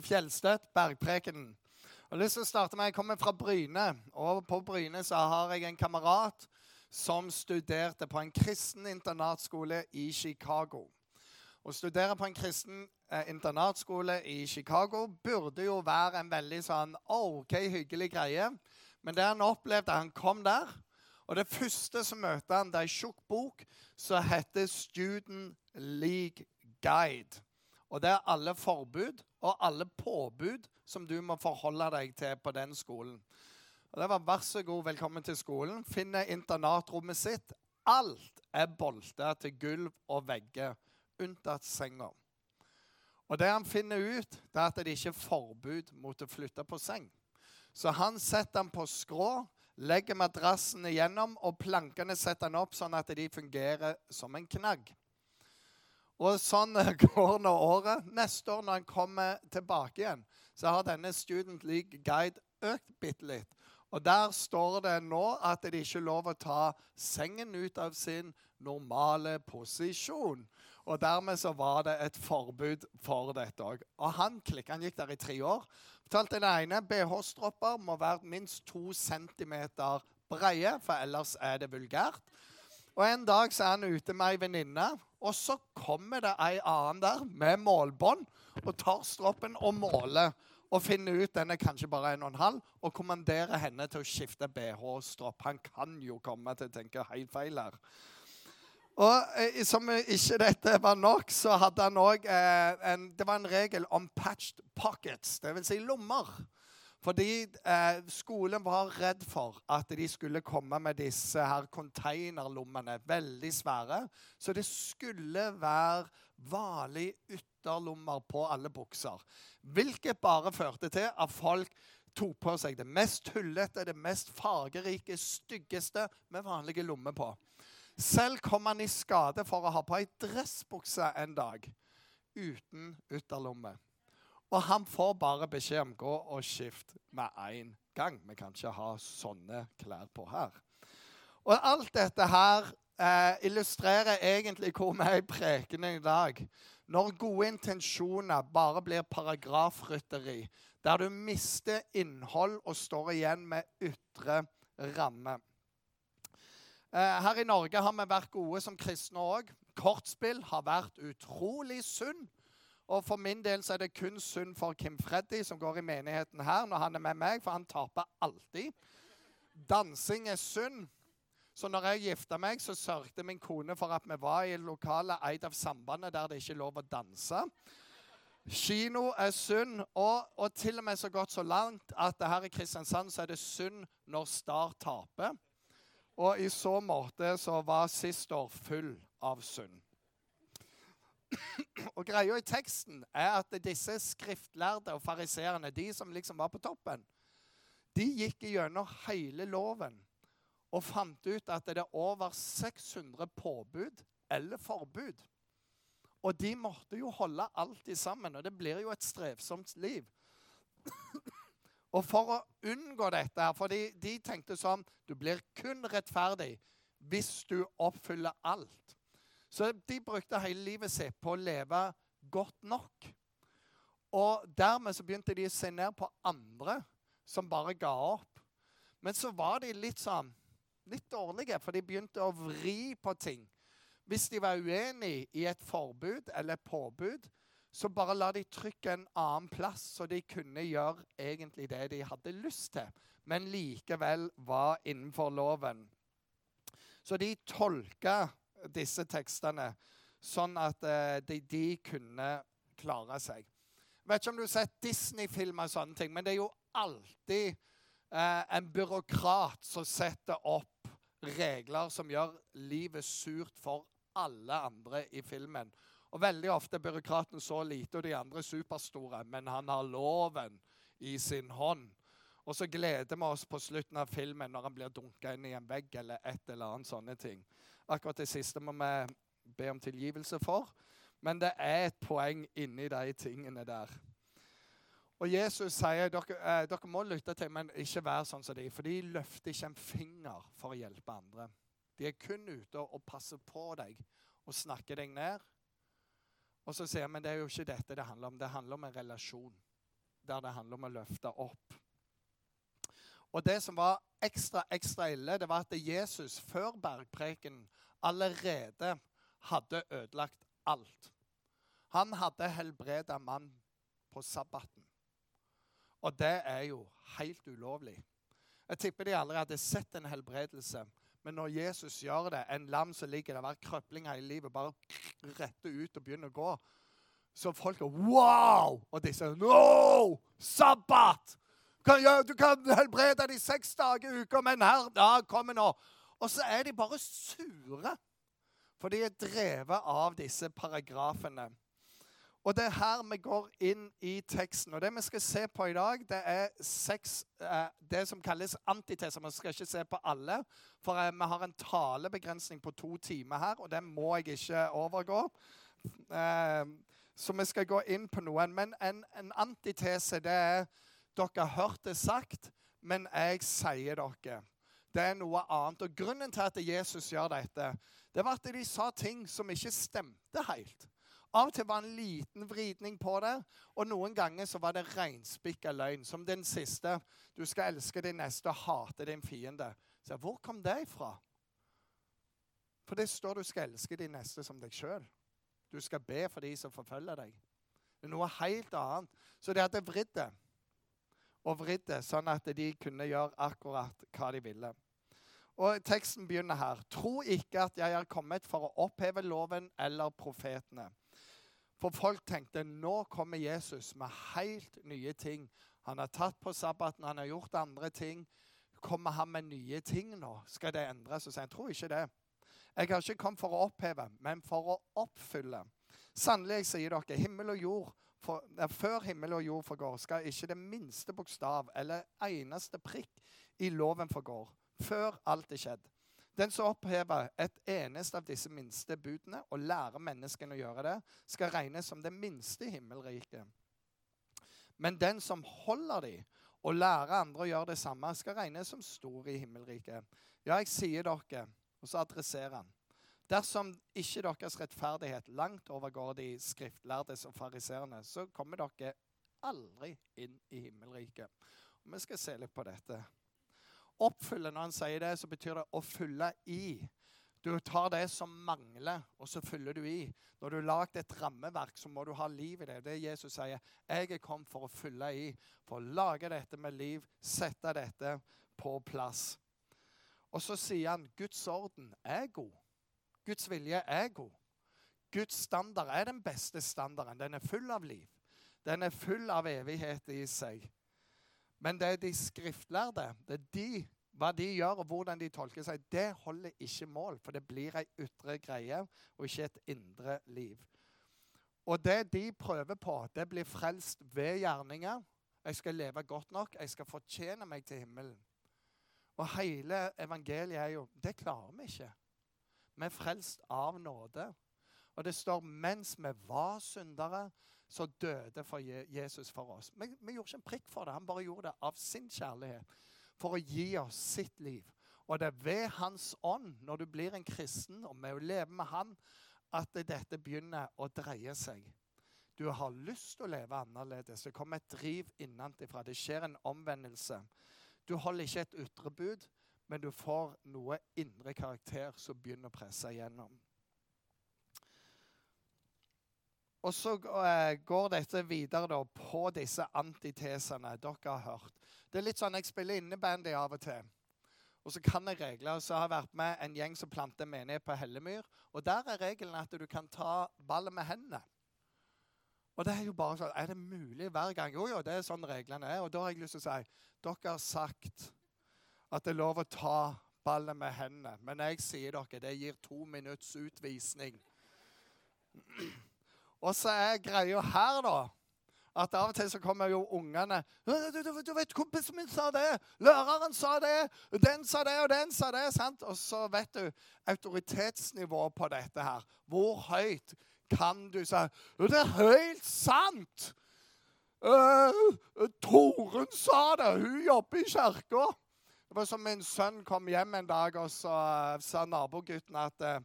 Fjellstøtt, Bergprekenen. Jeg har lyst til å starte med, Jeg kommer fra Bryne, og på Bryne så har jeg en kamerat som studerte på en kristen internatskole i Chicago. Å studere på en kristen eh, internatskole i Chicago burde jo være en veldig sånn OK, hyggelig greie. Men det han opplevde Han kom der, og det første som møtte han, det er ei tjukk bok som heter Student League Guide. Og det er alle forbud og alle påbud som du må forholde deg til på den skolen. Og det var Vær så god, velkommen til skolen. Finne internatrommet sitt. Alt er bolta til gulv og vegger, unntatt senga. Og det han finner ut, det er at det ikke er forbud mot å flytte på seng. Så han setter den på skrå, legger madrassen igjennom, og plankene setter han opp sånn at de fungerer som en knagg. Og sånn går nå året. Neste år, når han kommer tilbake igjen, så har denne Student League Guide økt bitte litt. Og der står det nå at det ikke er lov å ta sengen ut av sin normale posisjon. Og dermed så var det et forbud for dette òg. Og han klikka. Han gikk der i tre år. Fortalte den ene BH-stropper må være minst to centimeter breie, for ellers er det vulgært. Og En dag så er han ute med ei venninne, og så kommer det ei annen der med målbånd og tar stroppen og måler. Og finner ut den er kanskje bare en og en halv, og kommanderer henne til å skifte BH-stropp. Han kan jo komme til å tenke helt feil her. Og eh, som ikke dette var nok, så hadde han òg eh, Det var en regel om patched pockets, dvs. Si lommer. Fordi eh, skolen var redd for at de skulle komme med disse her containerlommene. Veldig svære. Så det skulle være vanlige ytterlommer på alle bukser. Hvilket bare førte til at folk tok på seg det mest hullete, det mest fargerike, styggeste med vanlige lommer på. Selv kom han i skade for å ha på ei dressbukse en dag uten ytterlomme. Og han får bare beskjed om gå og skift med en gang. Vi kan ikke ha sånne klær på her. Og alt dette her eh, illustrerer egentlig hvor vi er i prekenen i dag. Når gode intensjoner bare blir paragrafrytteri, der du mister innhold og står igjen med ytre ramme. Eh, her i Norge har vi vært gode som kristne òg. Kortspill har vært utrolig sunn og for min del så er det kun synd for Kim Freddy, som går i menigheten her, når han er med meg, for han taper alltid. Dansing er synd. Så når jeg gifta meg, så sørgte min kone for at vi var i lokalet lokale eid av Sambandet der det ikke er lov å danse. Kino er synd, og, og, til og med så godt så langt at her i Kristiansand så er det synd når Star taper. Og i så måte så var sist år full av synd. Og greia i teksten er at disse skriftlærde og fariseerne, de som liksom var på toppen, de gikk gjennom hele loven og fant ut at det er over 600 påbud eller forbud. Og de måtte jo holde alt sammen, og det blir jo et strevsomt liv. og for å unngå dette her, for de, de tenkte sånn Du blir kun rettferdig hvis du oppfyller alt. Så de brukte hele livet sitt på å leve godt nok. Og dermed så begynte de å se ned på andre som bare ga opp. Men så var de litt sånn litt dårlige, for de begynte å vri på ting. Hvis de var uenig i et forbud eller et påbud, så bare la de trykke en annen plass, så de kunne gjøre egentlig det de hadde lyst til, men likevel var innenfor loven. Så de tolka disse tekstene, sånn at eh, de, de, kunne klare seg. Jeg vet ikke om du har sett Disney-filmer og sånne ting, men det er jo alltid eh, en byråkrat som setter opp regler som gjør livet surt for alle andre i filmen. Og Veldig ofte er byråkraten så lite og de andre superstore, men han har loven i sin hånd. Og så gleder vi oss på slutten av filmen når han blir dunka inn i en vegg eller et eller annet sånne ting. Akkurat det siste må vi be om tilgivelse for. Men det er et poeng inni de tingene der. Og Jesus sier dere, eh, dere må lytte til men ikke være sånn som de, for de løfter ikke en finger for å hjelpe andre. De er kun ute og passer på deg og snakker deg ned. Og så sier men det er jo ikke dette det handler om. Det handler om en relasjon. der det handler om å løfte opp. Og det som var ekstra, ekstra ille, det var at Jesus før bergpreken allerede hadde ødelagt alt. Han hadde helbreda mann på sabbaten. Og det er jo helt ulovlig. Jeg tipper de aldri hadde sett en helbredelse. Men når Jesus gjør det, en lam som ligger der, hver krøpling hele livet, bare retter ut og begynner å gå, så folk er wow! Og de sier no! Sabbat! Du kan helbrede de seks dager i uka, men her da kommer nå. Og så er de bare sure. For de er drevet av disse paragrafene. Og det er her vi går inn i teksten. Og det vi skal se på i dag, det er seks, eh, det som kalles antiteser. Vi skal ikke se på alle, for eh, vi har en talebegrensning på to timer her, og det må jeg ikke overgå. Eh, så vi skal gå inn på noen. Men en, en antitese, det er dere har hørt det sagt, men jeg sier dere. Det er noe annet. Og Grunnen til at Jesus gjør dette, det var at de sa ting som ikke stemte helt. Av og til var det en liten vridning på det, og noen ganger så var det reinspikka løgn. Som den siste. Du skal elske din neste og hate din fiende. Så Hvor kom det ifra? For det står du skal elske din neste som deg sjøl. Du skal be for de som forfølger deg. Det er noe helt annet. Så det hadde vridd det og vridde, sånn at de kunne gjøre akkurat hva de ville. Og Teksten begynner her. Tro ikke at jeg er kommet for å oppheve loven eller profetene. For folk tenkte nå kommer Jesus med helt nye ting. Han har tatt på sabbaten, han har gjort andre ting. Kommer han med nye ting nå? Skal det endres? Og tror ikke det. Jeg har ikke kommet for å oppheve, men for å oppfylle. Sannelig, sier dere, himmel og jord for, før himmel og jord forgår, skal ikke det minste bokstav eller eneste prikk i loven forgår, før alt er skjedd. Den som opphever et eneste av disse minste budene og lærer menneskene å gjøre det, skal regnes som det minste i himmelriket. Men den som holder de og lærer andre å gjøre det samme, skal regnes som stor i himmelriket. Ja, jeg sier dere, og så adresserer han. Dersom ikke deres rettferdighet langt overgår de skriftlærdes og fariseerne, så kommer dere aldri inn i himmelriket. Og vi skal se litt på dette. Oppfylle, når han sier det, så betyr det å fylle i. Du tar det som mangler, og så fyller du i. Når du har lagd et rammeverk, så må du ha liv i det. Det Jesus sier. Jeg er kommet for å fylle i, for å lage dette med liv, sette dette på plass. Og så sier han Guds orden er god. Guds vilje er god. Guds standard er den beste standarden. Den er full av liv. Den er full av evighet i seg. Men det er de skriftlærde, det er de, hva de gjør og hvordan de tolker seg, det holder ikke mål. For det blir ei ytre greie og ikke et indre liv. Og det de prøver på, det blir frelst ved gjerninger. Jeg skal leve godt nok. Jeg skal fortjene meg til himmelen. Og hele evangeliet er jo Det klarer vi ikke. Vi er frelst av nåde. Og det står mens vi var syndere, så døde for Jesus for oss. Vi, vi gjorde ikke en prikk for det. Han bare gjorde det av sin kjærlighet for å gi oss sitt liv. Og det er ved Hans ånd, når du blir en kristen og med å leve med Han, at dette begynner å dreie seg. Du har lyst til å leve annerledes. Det kommer et driv innenfra. Det skjer en omvendelse. Du holder ikke et ytre bud, men du får noe indre karakter som begynner å presse igjennom. Og så eh, går dette videre da, på disse antitesene dere har hørt. Det er litt sånn Jeg spiller innebandy av og til. Og så kan jeg regler. Så har jeg vært med en gjeng som planter menighet på Hellemyr. Og der er regelen at du kan ta ballen med hendene. Og det er jo bare sånn Er det mulig hver gang? Jo, jo, det er sånn reglene er. Og da har jeg lyst til å si Dere har sagt at det er lov å ta ballen med hendene. Men jeg sier dere, det gir to minutts utvisning. Og så er greia her, da, at av og til så kommer jo ungene du, du, du, vet, 'Kompisen min sa det. Læreren sa det. Den sa det, og den sa det.' sant? Og så vet du autoritetsnivået på dette her. Hvor høyt kan du si 'Det er helt sant'. Uh, Toren sa det. Hun jobber i kirka. Det var som min sønn kom hjem en dag, og så sa nabogutten at eh,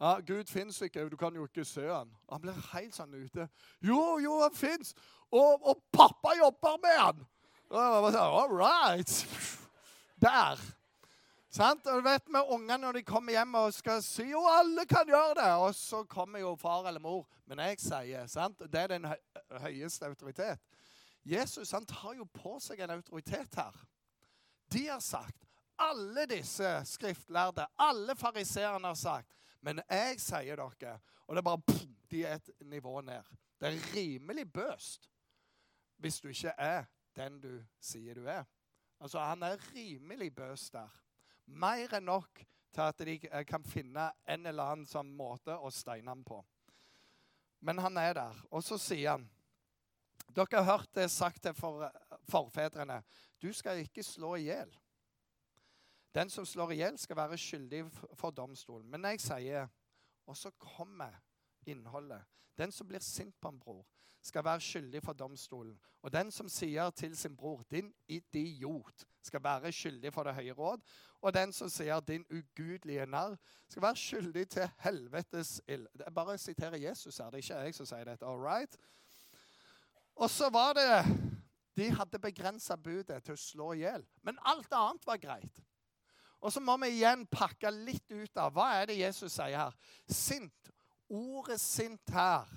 ja, Gud fins ikke, du kan jo ikke se han. Han ble helt sånn ute. Jo, jo, han fins! Og, og pappa jobber med han! Og jeg sånn, All right. Der. Sant? Og du vet med Ungene når de kommer hjem og skal si jo alle kan gjøre det, og så kommer jo far eller mor. Men jeg sier sant? det er den høyeste autoritet. Jesus han tar jo på seg en autoritet her. De har sagt, alle disse skriftlærde, alle fariseerne har sagt Men jeg sier dere Og det er bare pff, De er et nivå ned. Det er rimelig bøst hvis du ikke er den du sier du er. Altså, Han er rimelig bøs der. Mer enn nok til at de kan finne en eller annen sånn måte å steine ham på. Men han er der. Og så sier han Dere har hørt det sagt til for, forfedrene. Du skal ikke slå i hjel. Den som slår i hjel, skal være skyldig for domstolen. Men jeg sier Og så kommer innholdet. Den som blir sint på en bror, skal være skyldig for domstolen. Og den som sier til sin bror 'din idiot', skal være skyldig for det høye råd. Og den som sier 'din ugudelige narr', skal være skyldig til helvetes ild. Jeg bare siterer Jesus her. Det er ikke jeg som sier dette. All right? Og så var det De hadde begrensa budet til å slå i hjel. Men alt annet var greit. Og så må vi igjen pakke litt ut av hva er det Jesus sier her. Sint. Ordet sint her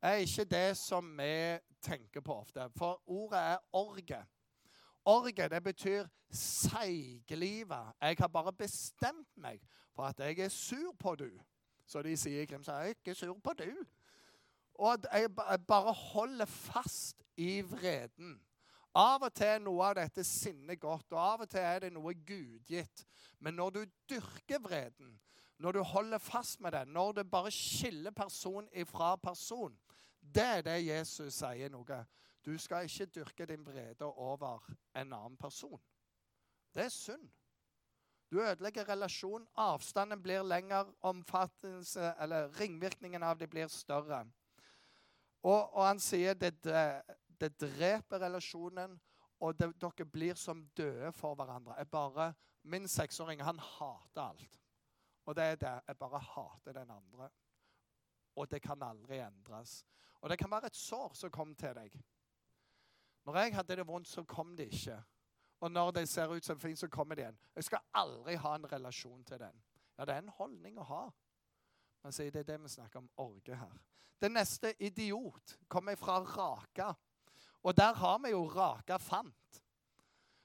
er ikke det som vi tenker på ofte. For ordet er orge. Orge det betyr seiglivet. Jeg har bare bestemt meg for at jeg er sur på du. Så de sier i Grimstad jeg er ikke sur på du. Og jeg bare holder fast i vreden. Av og til er noe av dette sinnet godt, og av og til er det noe gudgitt. Men når du dyrker vreden, når du holder fast med den, når det bare skiller person ifra person, det er det Jesus sier noe. Du skal ikke dyrke din vrede over en annen person. Det er synd. Du ødelegger relasjon. Avstanden blir lengre, omfattelse, eller ringvirkningen av det blir større. Og, og han sier det, det dreper relasjonen, og det, dere blir som døde for hverandre. Jeg bare, Min seksåring han hater alt. Og det er det. Jeg bare hater den andre. Og det kan aldri endres. Og det kan være et sår som kom til deg. Når jeg hadde det vondt, så kom det ikke. Og når det ser ut som fint, så kommer det igjen. Jeg skal aldri ha en relasjon til den. Ja, det er en holdning å ha. Men så er det det vi snakker om orge her. Den neste idiot kommer fra Raka. Og der har vi jo Raka fant.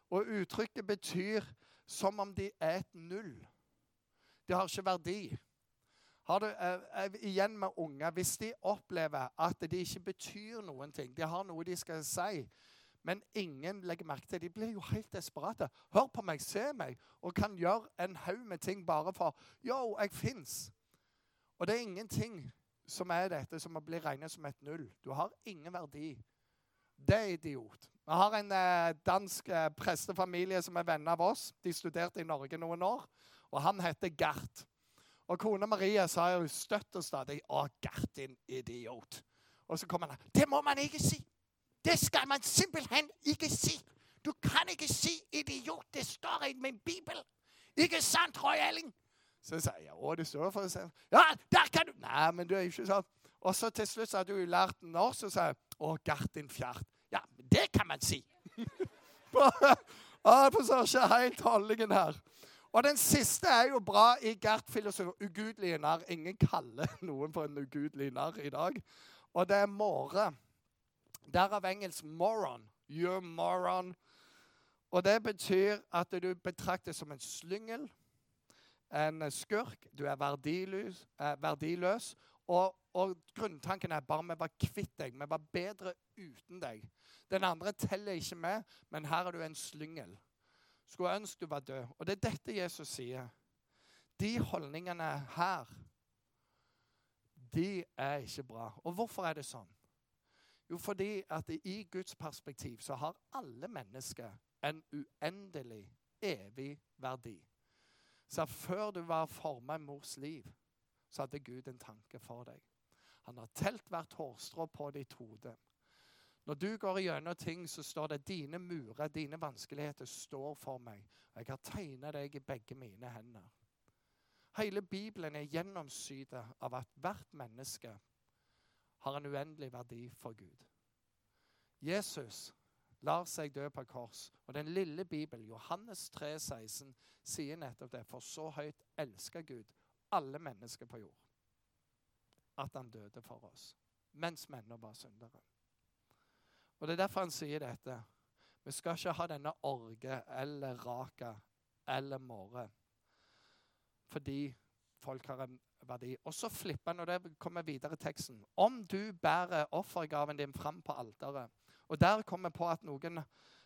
Og uttrykket betyr som om de er et null. De har ikke verdi. Har du, eh, igjen med unger, Hvis de opplever at de ikke betyr noen ting, de har noe de skal si, men ingen legger merke til De blir jo helt desperate. Hør på meg, se meg, og kan gjøre en haug med ting bare for Yo, jeg fins. Og det er ingenting som er dette som blir regnet som et null. Du har ingen verdi. Det er idiot. Vi har en eh, dansk eh, prestefamilie som er venner av oss. De studerte i Norge noen år. Og han heter Gert. Og kona Maria sa jo støtt og stadig 'Å, Gert, din idiot'. Og så kommer han 'Det må man ikke si'. Det skal man simpelthen ikke si. Du kan ikke si 'idiot'. Det står i min bibel. Ikke sant, Roy Elling? Så sier jeg 'Å, det står for seg'. Ja, der kan du Nei, men du er ikke sånn. Og så til slutt så hadde du lært norsk, og sa Gert, din fjert'. Ja, det kan man si. Ikke helt holdningen her. Og den siste er jo bra i Gert filosofi. Ugudelige narr. Ingen kaller noen for en ugudelig narr i dag. Og det er måre. Derav engelsk moron. You're moron. Og det betyr at du betraktes som en slyngel, en skurk. Du er verdiløs. Er verdiløs og, og, grunntanken er bare vi var kvitt deg. Vi var bedre uten deg. Den andre teller ikke med, men her er du en slyngel. Skulle ønske du var død. Og det er dette Jesus sier. De holdningene her, de er ikke bra. Og hvorfor er det sånn? Jo, fordi at i Guds perspektiv så har alle mennesker en uendelig, evig verdi. Så før du var forma i mors liv, så hadde Gud en tanke for deg. Han har telt hvert hårstrå på ditt hode. Når du går gjennom ting, så står det dine murer, dine vanskeligheter, står for meg. Og jeg har tegna deg i begge mine hender. Hele Bibelen er gjennomsydet av at hvert menneske har en uendelig verdi for Gud. Jesus lar seg dø på kors. Og den lille Bibelen, Johannes 3, 16, sier nettopp det. For så høyt elsker Gud alle mennesker på jord at han døde for oss mens mennene var syndere. Og Det er derfor han sier dette. Vi skal ikke ha denne orge eller raka eller måre fordi folk har en verdi. Og så flipper han, og det kommer videre i teksten. Om du bærer offergaven din fram på alteret, og der kommer på at noen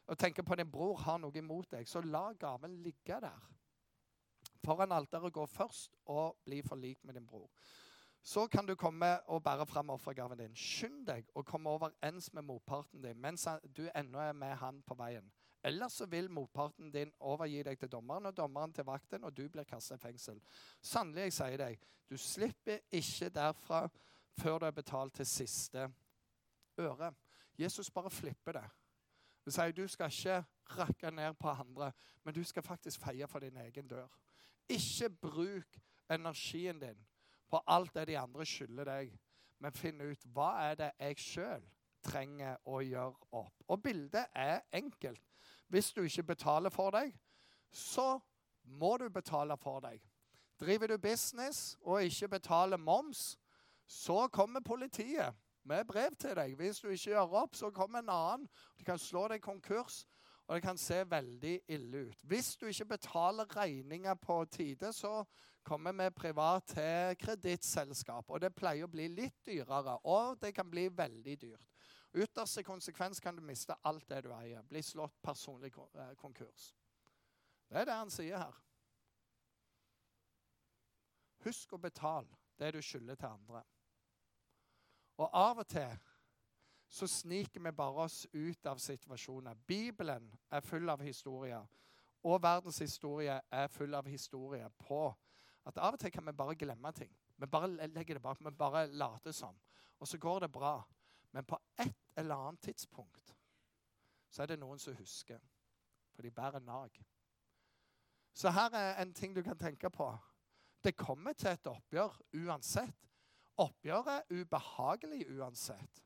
og tenker på din bror har noe imot deg, så la gaven ligge der. Foran alteret gå først og bli forlikt med din bror. Så kan du komme og bære fram offergaven din. Skynd deg å komme overens med motparten din mens du ennå er med han på veien. Ellers så vil motparten din overgi deg til dommeren og dommeren til vakten, og du blir kastet i fengsel. Sannelig, jeg sier deg, du slipper ikke derfra før du er betalt til siste øre. Jesus bare flipper det. Han sier du skal ikke rakke ned på andre, men du skal faktisk feie for din egen dør. Ikke bruk energien din på alt det de andre skylder deg, men finn ut hva er det jeg sjøl trenger å gjøre opp. Og bildet er enkelt. Hvis du ikke betaler for deg, så må du betale for deg. Driver du business og ikke betaler moms, så kommer politiet med brev til deg. Hvis du ikke gjør opp, så kommer en annen. De kan slå deg konkurs, og det kan se veldig ille ut. Hvis du ikke betaler regninger på tide, så kommer vi privat til kredittselskap. Og det pleier å bli litt dyrere, og det kan bli veldig dyrt. Ytterste konsekvens kan du miste alt det du eier. Bli slått personlig eh, konkurs. Det er det han sier her. Husk å betale det du skylder til andre. Og av og til så sniker vi bare oss ut av situasjoner. Bibelen er full av historier, og verdenshistorie er full av historier på at av og til kan vi bare glemme ting. Vi bare legger det bak, vi bare later som. Og så går det bra. Men på et eller annet tidspunkt så er det noen som husker. For de bærer nag. Så her er en ting du kan tenke på. Det kommer til et oppgjør uansett. Oppgjøret er ubehagelig uansett.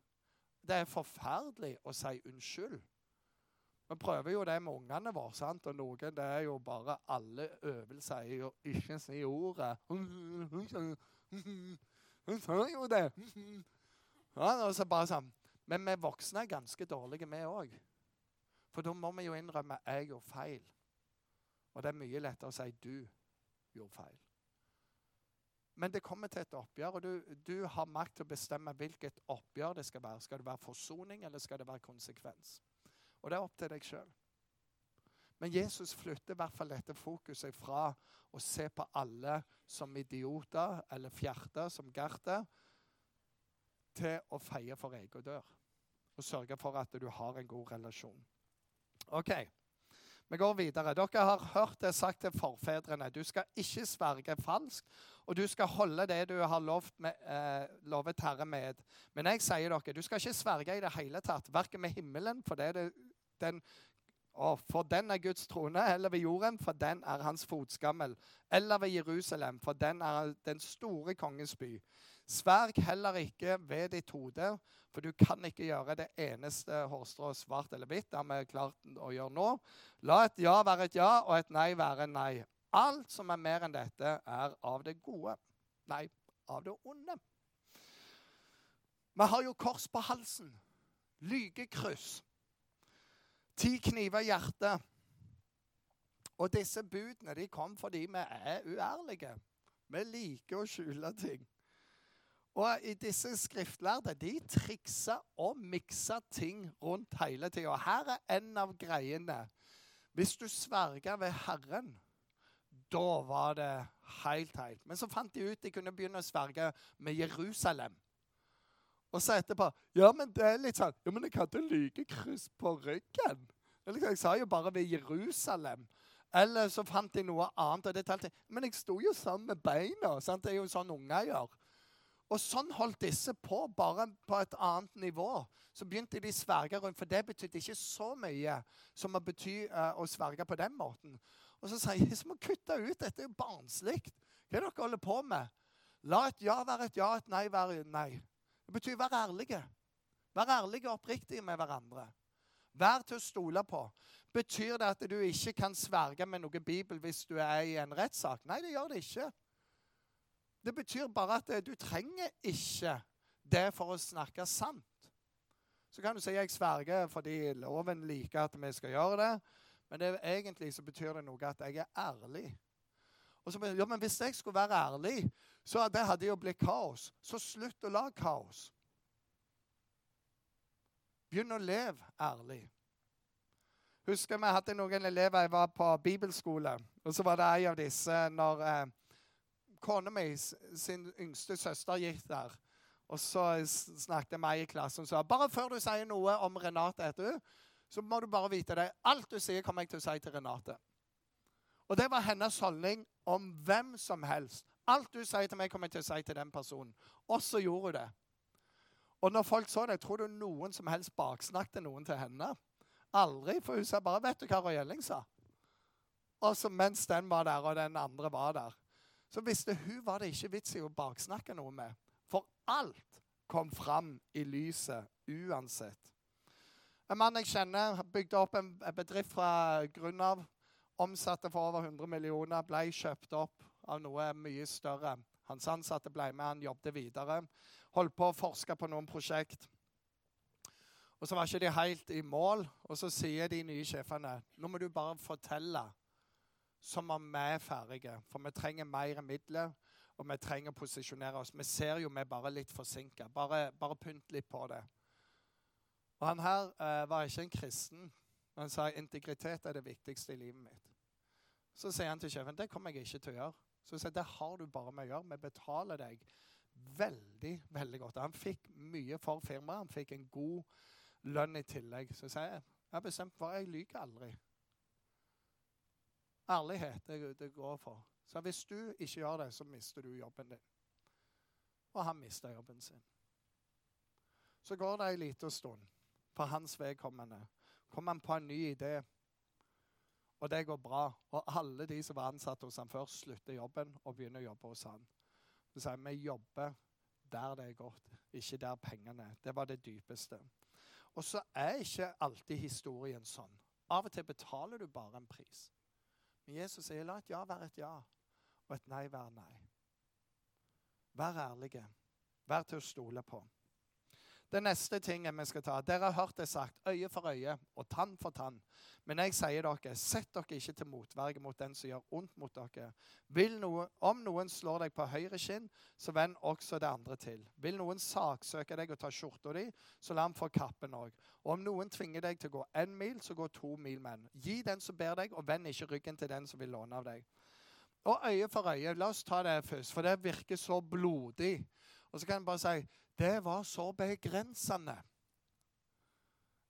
Det er forferdelig å si unnskyld. Vi prøver jo det med ungene våre, sant? og noen det er jo bare alle øvelser i å ikke si ordet. Hun sa jo det. Ja, og så bare sånn. Men vi voksne er ganske dårlige, vi òg. For da må vi jo innrømme jeg gjorde feil. Og det er mye lettere å si du gjorde feil. Men det kommer til et oppgjør, og du, du har makt til å bestemme hvilket oppgjør det skal være. Skal det være forsoning, eller skal det være konsekvens? Og det er opp til deg sjøl. Men Jesus flytter i hvert fall dette fokuset fra å se på alle som idioter eller fjerter, som Gerter, til å feie for egen dør. Og sørge for at du har en god relasjon. OK. Vi går videre. Dere har hørt det sagt til forfedrene. Du skal ikke sverge falskt, og du skal holde det du har lovet, med, eh, lovet Herre med. Men jeg sier dere, du skal ikke sverge i det hele tatt, verken med himmelen, for det det den, å, for den er Guds trone, eller ved jorden, for den er hans fotskammel. Eller ved Jerusalem, for den er den store kongens by. Sverg heller ikke ved ditt hode, for du kan ikke gjøre det eneste hårstrå svart eller hvitt. Det har vi klart å gjøre nå. La et ja være et ja, og et nei være nei. Alt som er mer enn dette, er av det gode. Nei, av det onde. Vi har jo kors på halsen. Lygekryss. Ti kniver i hjertet. Og disse budene de kom fordi vi er uærlige. Vi liker å skjule ting. Og i disse skriftlærde de trikser og mikser ting rundt hele tida. Her er en av greiene. Hvis du sverger ved Herren, da var det helt, helt. Men så fant de ut de kunne begynne å sverge med Jerusalem. Og så etterpå Ja, men det er litt sånn Ja, men jeg hadde lykekryss på ryggen. Liksom, jeg sa jo bare ved Jerusalem. Eller så fant de noe annet. og det talte. Men jeg sto jo sammen med beina. Sant? Det er jo sånn unger gjør. Og sånn holdt disse på, bare på et annet nivå. Så begynte de å sverge rundt, for det betydde ikke så mye som å bety uh, å sverge på den måten. Og så sier jeg må kutte ut. Dette er jo barnslig. Hva er det dere holder på med? La et ja være et ja, et nei være et nei. Det betyr å være ærlige. Vær ærlige og oppriktige med hverandre. Vær til å stole på. Betyr det at du ikke kan sverge med noe bibel hvis du er i en rettssak? Nei, det gjør det ikke. Det betyr bare at du trenger ikke det for å snakke sant. Så kan du si jeg sverger fordi loven liker at vi skal gjøre det. Men det, egentlig så betyr det noe at jeg er ærlig. Og så, ja, men Hvis jeg skulle være ærlig, så det hadde jo blitt kaos. Så slutt å lage kaos. Begynn å leve ærlig. Husker vi hadde noen elever jeg var på bibelskole. og Så var det en av disse når eh, kona mi sin yngste søster gikk der. Og så snakket jeg i klassen og sa bare før du sier noe om Renate, du, så må du bare vite det. Alt du sier, kommer jeg til å si til Renate. Og det var hennes holdning om hvem som helst. Alt du sier til meg, kommer jeg til å si til den personen. Og så gjorde hun det. Og når folk så det, tror du noen som helst baksnakket noen til henne? Aldri. For hun sa bare 'Vet du hva Roy Elling sa?' Og så mens den var der, og den andre var der, så visste hun var det ikke vits i å baksnakke noe med. For alt kom fram i lyset uansett. En mann jeg kjenner, bygde opp en bedrift fra grunn av. Omsatte for over 100 millioner, ble kjøpt opp av noe mye større. Hans ansatte ble med, han jobbet videre. Holdt på å forske på noen prosjekt. Og Så var ikke de helt i mål, og så sier de nye sjefene nå må du bare fortelle som om vi er ferdige, for vi trenger mer midler og vi trenger å posisjonere oss. Vi ser jo vi er bare litt forsinka. Bare, bare, pynt litt på det. Og Han her eh, var ikke en kristen. Han sa integritet er det viktigste i livet mitt. Så sier han til sjefen det kommer jeg ikke til å gjøre. Så sier det har du bare med å gjøre. Vi betaler deg veldig, veldig godt. Han fikk mye for firmaet. Han fikk en god lønn i tillegg. Så sier jeg jeg har bestemt for jeg lyver aldri. Ærlighet, er det, det går for. Så hvis du ikke gjør det, så mister du jobben din. Og han mister jobben sin. Så går det ei lita stund. For hans vedkommende kommer han på en ny idé. Og det går bra. Og alle de som var ansatt hos han før, slutter jobben og begynner å jobbe hos han. Så sier vi jobber der det er godt, ikke der pengene er. Det var det dypeste. Og så er ikke alltid historien sånn. Av og til betaler du bare en pris. Men Jesus sier la et ja være et ja, og et nei være nei. Vær ærlige. Vær til å stole på. Det neste tingen vi skal ta Dere har hørt det sagt øye for øye og tann for tann. Men jeg sier dere, sett dere ikke til motverge mot den som gjør ondt mot dere. Noe, om noen slår deg på høyre kinn, så vend også det andre til. Vil noen saksøke deg og ta skjorta di, så la ham få kappen òg. Og om noen tvinger deg til å gå én mil, så gå to mil med en. Gi den som ber deg, og vend ikke ryggen til den som vil låne av deg. Og øye for øye. La oss ta det først, for det virker så blodig. Og så kan jeg bare si det var så begrensende.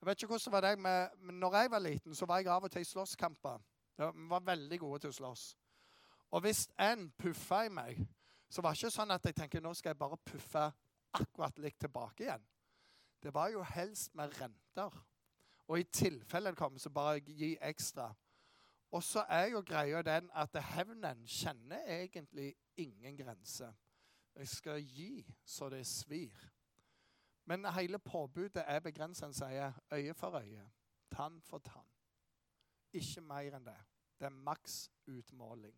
Jeg vet ikke hvordan det var deg, men når jeg var liten, så var jeg av og til i slåsskamper. Vi var veldig gode til å slåss. Og hvis en puffa i meg, så var det ikke sånn at jeg tenker nå skal jeg bare puffe akkurat likt tilbake igjen. Det var jo helst med renter. Og i tilfelle det kommer, så bare gi ekstra. Og så er jo greia den at hevnen kjenner egentlig ingen grense. Jeg skal gi så det svir. Men hele påbudet er begrenset. En sier øye for øye, tann for tann. Ikke mer enn det. Det er maks utmåling.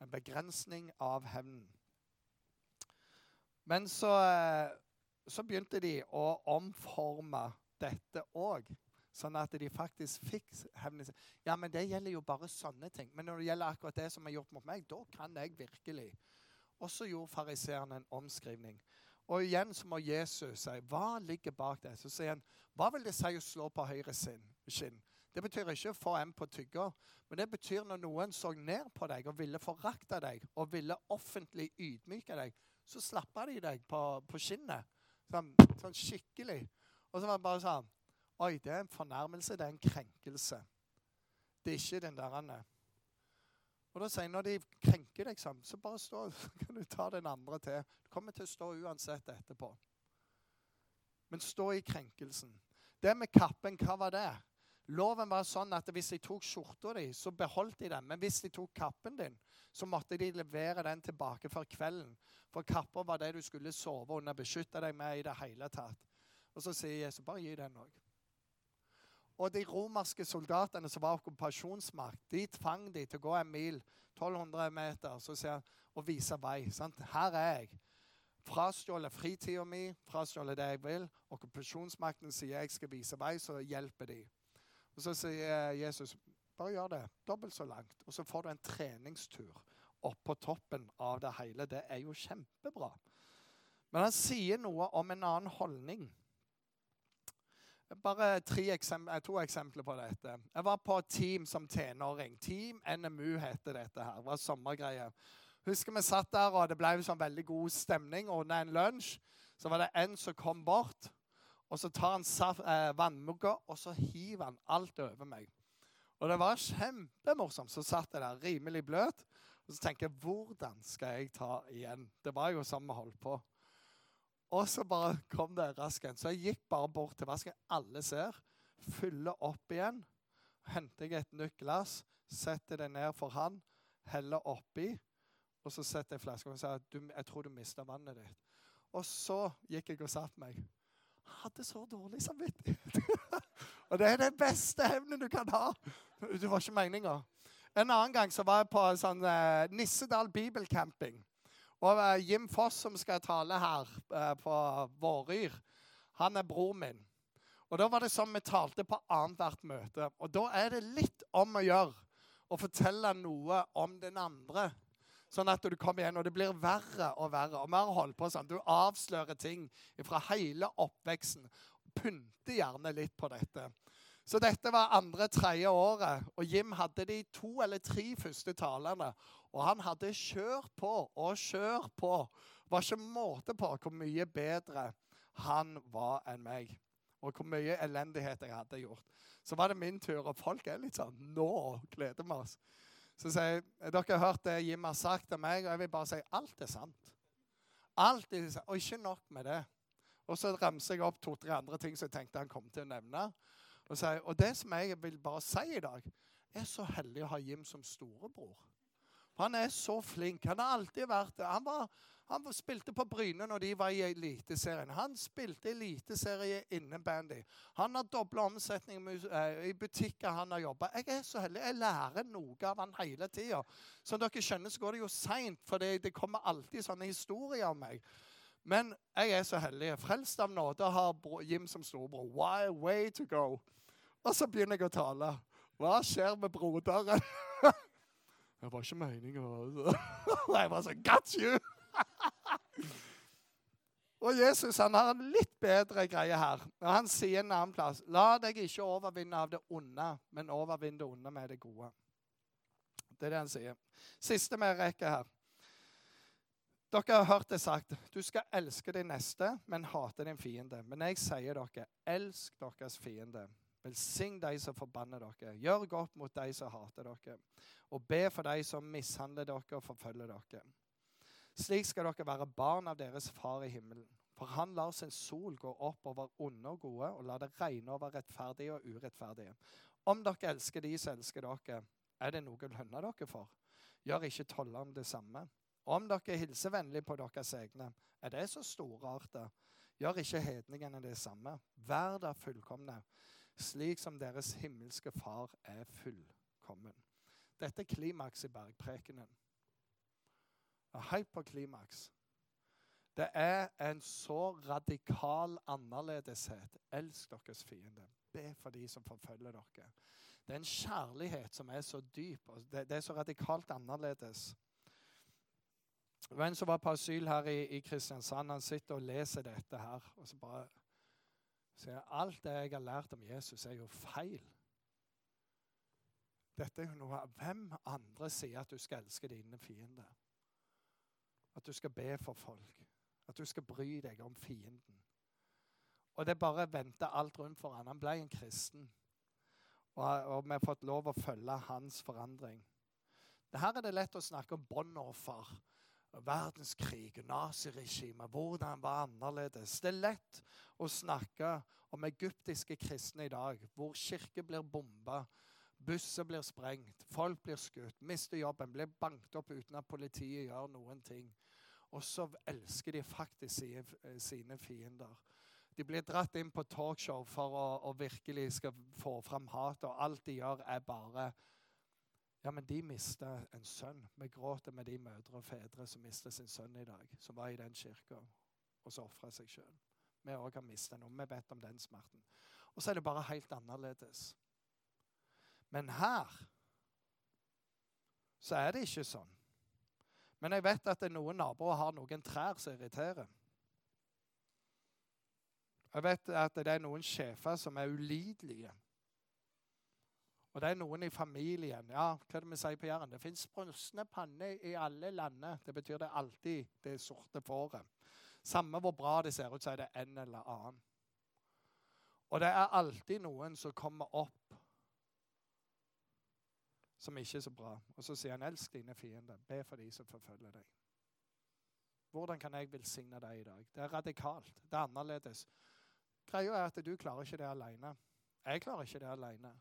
En begrensning av hevnen. Men så, eh, så begynte de å omforme dette òg. Sånn at de faktisk fikk hevnen sin. Ja, men det gjelder jo bare sånne ting. Men når det gjelder akkurat det som er gjort mot meg, da kan jeg virkelig og så gjorde fariseerne en omskrivning. Og igjen så må Jesus si hva ligger bak det. Så sier han hva vil det si å slå på høyre skinn? Det betyr ikke å få en på tygga, men det betyr når noen så ned på deg og ville forakte deg og ville offentlig ydmyke deg, så slappa de deg på, på skinnet. Sånn, sånn, skikkelig. Og så var det bare sånn Oi, det er en fornærmelse. Det er en krenkelse. Det er ikke den der og da sier jeg, Når de krenker deg sammen, så bare stå, så kan du ta den andre til. Du kommer til å stå uansett etterpå. Men stå i krenkelsen. Det med kappen, hva var det? Loven var sånn at hvis de tok skjorta di, så beholdt de den. Men hvis de tok kappen din, så måtte de levere den tilbake for kvelden. For kapper var det du skulle sove under, beskytte deg med i det hele tatt. Og så sier Jesus bare gi den òg. Og de romerske soldatene som var okkupasjonsmakt, de tvang de til å gå en mil, 1200 meter, så sier han, og vise vei. Sant? Her er jeg. Frastjålet fritida mi, frastjålet det jeg vil. Okkupasjonsmakten sier jeg skal vise vei, så hjelper de. Og Så sier Jesus bare gjør det dobbelt så langt, og så får du en treningstur opp på toppen av det hele. Det er jo kjempebra. Men han sier noe om en annen holdning. Bare eksempler, to eksempler på dette. Jeg var på Team som tenåring. Team NMU heter dette her. Det var sommergreie. Husker vi satt der, og det ble sånn veldig god stemning. Ordna en lunsj. Så var det en som kom bort, og så tar han eh, vannmugga, og så hiver han alt over meg. Og det var kjempemorsomt. Så satt jeg der rimelig bløt. Og så tenker jeg, hvordan skal jeg ta igjen? Det var jo sånn vi holdt på. Og så bare kom det rasken. Så jeg gikk bare bort til vasken. Alle ser. Fyller opp igjen. Henter jeg et nytt glass, setter det ned for han, heller oppi. Og så setter jeg flasken og sier jeg tror du mista vannet ditt. Og så gikk jeg og satte meg. Hadde så dårlig samvittighet. og det er den beste hevnen du kan ha. Det var ikke meninga. En annen gang så var jeg på sånn eh, Nissedal bibelcamping. Og uh, Jim Foss, som skal tale her uh, på Våryr, han er bror min. Og Da var det sånn vi talte på annethvert møte. Og Da er det litt om å gjøre å fortelle noe om den andre. Sånn at du kommer igjen, og det blir verre og verre. Og vi har holdt på sånn. Du avslører ting fra hele oppveksten. Pynter gjerne litt på dette. Så dette var andre-tredje året, og Jim hadde de to eller tre første talene. Og han hadde kjørt på og kjørt på. Det var ikke måte på hvor mye bedre han var enn meg. Og hvor mye elendighet jeg hadde gjort. Så var det min tur, og folk er litt sånn Nå gleder vi oss. Så sier jeg dere har hørt det Jim har sagt til meg, og jeg vil bare si alt er sant. Alt er sant, Og ikke nok med det. Og så ramser jeg opp to-tre andre ting som jeg tenkte han kom til å nevne. Og, sier, og det som jeg vil bare si i dag, er så heldig å ha Jim som storebror. Han er så flink. Han har alltid vært det. Han, var, han spilte på Bryne når de var i Eliteserien. Han spilte eliteserie innen bandy. Han har dobla omsetning eh, i butikker han har jobba. Jeg er så heldig. Jeg lærer noe av han hele tida. Som dere skjønner, så går det jo seint, for det, det, kommer alltid sånne historier om meg. Men jeg er så heldig. Frelst av nåde har Jim som storebror. Why way to go? Og så begynner jeg å tale. Hva skjer med broderen? Det var ikke meninga. Altså. Jeg var sånn Got you! Og Jesus han har en litt bedre greie her. Han sier en annen plass La deg ikke overvinne av det onde, men overvinn det onde med det gode. Det er det han sier. Siste vi rekker her. Dere har hørt det sagt. Du skal elske din neste, men hate din fiende. Men jeg sier dere, elsk deres fiende. Velsign de som forbanner dere. Gjør godt mot de som hater dere og be for de som mishandler dere og forfølger dere. Slik skal dere være barn av deres far i himmelen. For han lar sin sol gå opp over onde og gode, og lar det regne over rettferdige og urettferdige. Om dere elsker de som elsker dere, er det noe å lønne dere for. Gjør ikke tollerne det samme. Om dere hilser vennlig på deres egne, er det så storartet. Gjør ikke hedningene det samme. Vær da fullkomne, slik som deres himmelske Far er fullkommen. Dette er klimaks i bergprekenen. Helt på klimaks. Det er en så radikal annerledeshet. Elsk deres fiende. Be for de som forfølger dere. Det er en kjærlighet som er så dyp. og Det, det er så radikalt annerledes. En som var på asyl her i, i Kristiansand. Han sitter og leser dette her. og så bare sier Alt det jeg har lært om Jesus, er jo feil. Dette er noe Hvem andre sier at du skal elske dine fiender? At du skal be for folk. At du skal bry deg om fienden. Og det bare vendte alt rundt for han. Han ble en kristen. Og, og vi har fått lov å følge hans forandring. Her er det lett å snakke om båndoffer verdenskrig, naziregimet, hvordan var annerledes. Det er lett å snakke om egyptiske kristne i dag, hvor kirker blir bomba, Busser blir sprengt, folk blir skutt, mister jobben, blir banket opp uten at politiet gjør noen ting. Og så elsker de faktisk sine fiender. De blir dratt inn på talkshow for å, å virkelig skal få fram hat, og alt de gjør, er bare Ja, men de mister en sønn. Vi gråter med de mødre og fedre som mister sin sønn i dag, som var i den kirka, og så ofra seg sjøl. Vi òg har mista noe. Vi vet om den smerten. Og så er det bare helt annerledes. Men her så er det ikke sånn. Men jeg vet at noen naboer har noen trær som irriterer. Jeg vet at det er noen sjefer som er ulidelige. Og det er noen i familien. Ja, hva er det vi sier på Jæren? Det fins sprøsne panner i alle lander. Det betyr det alltid det sorte fåret. Samme hvor bra det ser ut, så er det en eller annen. Og det er alltid noen som kommer opp som ikke er så bra. Og så sier han, 'Elsk dine fiender. Be for de som forfølger deg.' Hvordan kan jeg velsigne deg i dag? Det er radikalt. Det er annerledes. Greia er at du klarer ikke det alene. Jeg klarer ikke det alene.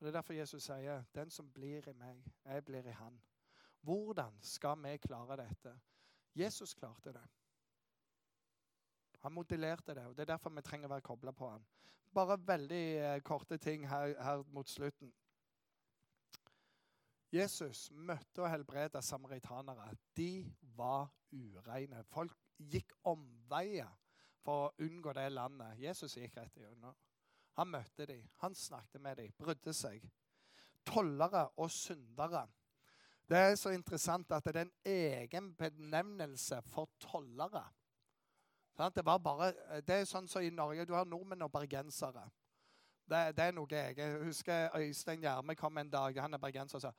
Det er derfor Jesus sier, 'Den som blir i meg, jeg blir i han'. Hvordan skal vi klare dette? Jesus klarte det. Han modellerte det, og det er derfor vi trenger å være kobla på han. Bare veldig eh, korte ting her, her mot slutten. Jesus møtte og helbreda samaritanere. De var ureine. Folk gikk omveier for å unngå det landet. Jesus gikk rett igjennom. Han møtte dem, han snakket med dem, brydde seg. Tollere og syndere. Det er så interessant at det er en egen benevnelse for tollere. Det, bare, det er sånn som i Norge. Du har nordmenn og bergensere. Det, det, er noe jeg Jeg husker Øystein Gjerme kom en dag. Han er bergenser og sa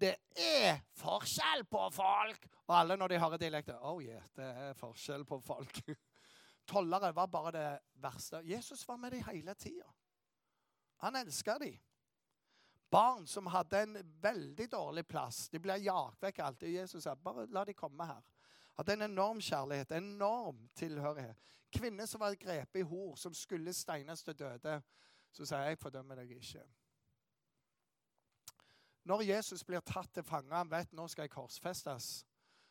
det er forskjell på folk! Og alle når de hører dialekter Oh yeah, det er forskjell på folk. Tollere var bare det verste. Jesus var med dem hele tida. Han elska dem. Barn som hadde en veldig dårlig plass. De ble jagt vekk alltid. Jesus sa bare la de komme her. Hadde en enorm kjærlighet, en enorm tilhørighet. Kvinner som var grepet i hor, som skulle steines til døde. Så sier jeg fordømmer deg ikke. Når Jesus blir tatt til fange, han vet nå skal jeg korsfestes,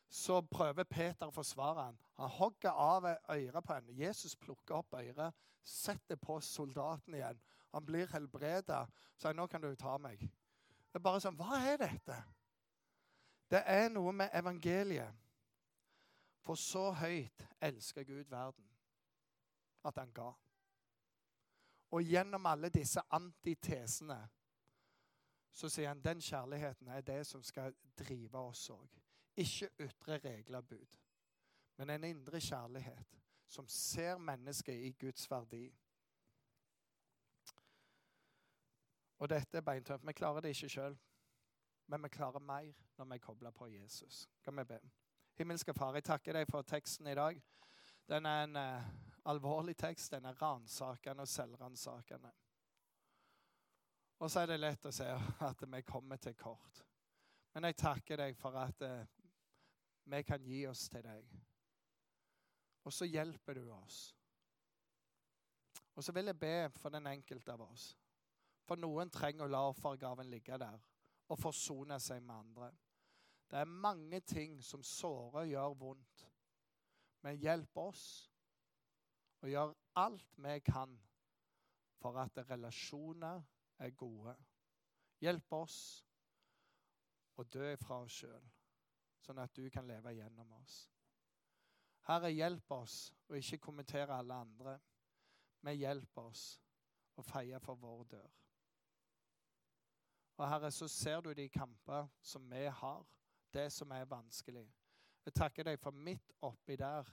så prøver Peter å forsvare ham. Han hogger av øret på henne. Jesus plukker opp øret, setter på soldaten igjen. Han blir helbreda. Sier 'nå kan du ta meg'. Det er bare sånn Hva er dette? Det er noe med evangeliet. For så høyt elsker Gud verden at han ga. Og gjennom alle disse antitesene så sier han den kjærligheten er det som skal drive oss òg. Ikke ytre regler og bud, men en indre kjærlighet som ser mennesket i Guds verdi. Og dette er beintøft. Vi klarer det ikke sjøl, men vi klarer mer når vi er kobla på Jesus. Kan vi be? Himmelske Far, jeg takker deg for teksten i dag. Den er en uh, alvorlig tekst. Den er ransakende og selvransakende. Og så er det lett å se at vi kommer til kort. Men jeg takker deg for at uh, vi kan gi oss til deg. Og så hjelper du oss. Og så vil jeg be for den enkelte av oss. For noen trenger å la offergaven ligge der og forsone seg med andre. Det er mange ting som sårer og gjør vondt. Men hjelp oss å gjøre alt vi kan for at relasjoner er gode. Hjelp oss å dø fra oss sjøl, sånn at du kan leve gjennom oss. Herre, hjelp oss å ikke kommentere alle andre, men hjelp oss å feie for vår dør. Og Herre, så ser du de kamper som vi har, det som er vanskelig. Jeg takker deg for midt oppi der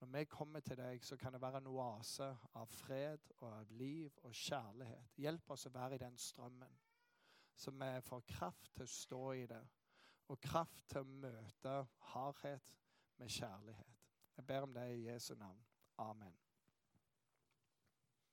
når vi kommer til deg, så kan det være en oase av fred og av liv og kjærlighet. Hjelp oss å være i den strømmen, så vi får kraft til å stå i det. Og kraft til å møte hardhet med kjærlighet. Jeg ber om det i Jesu navn. Amen.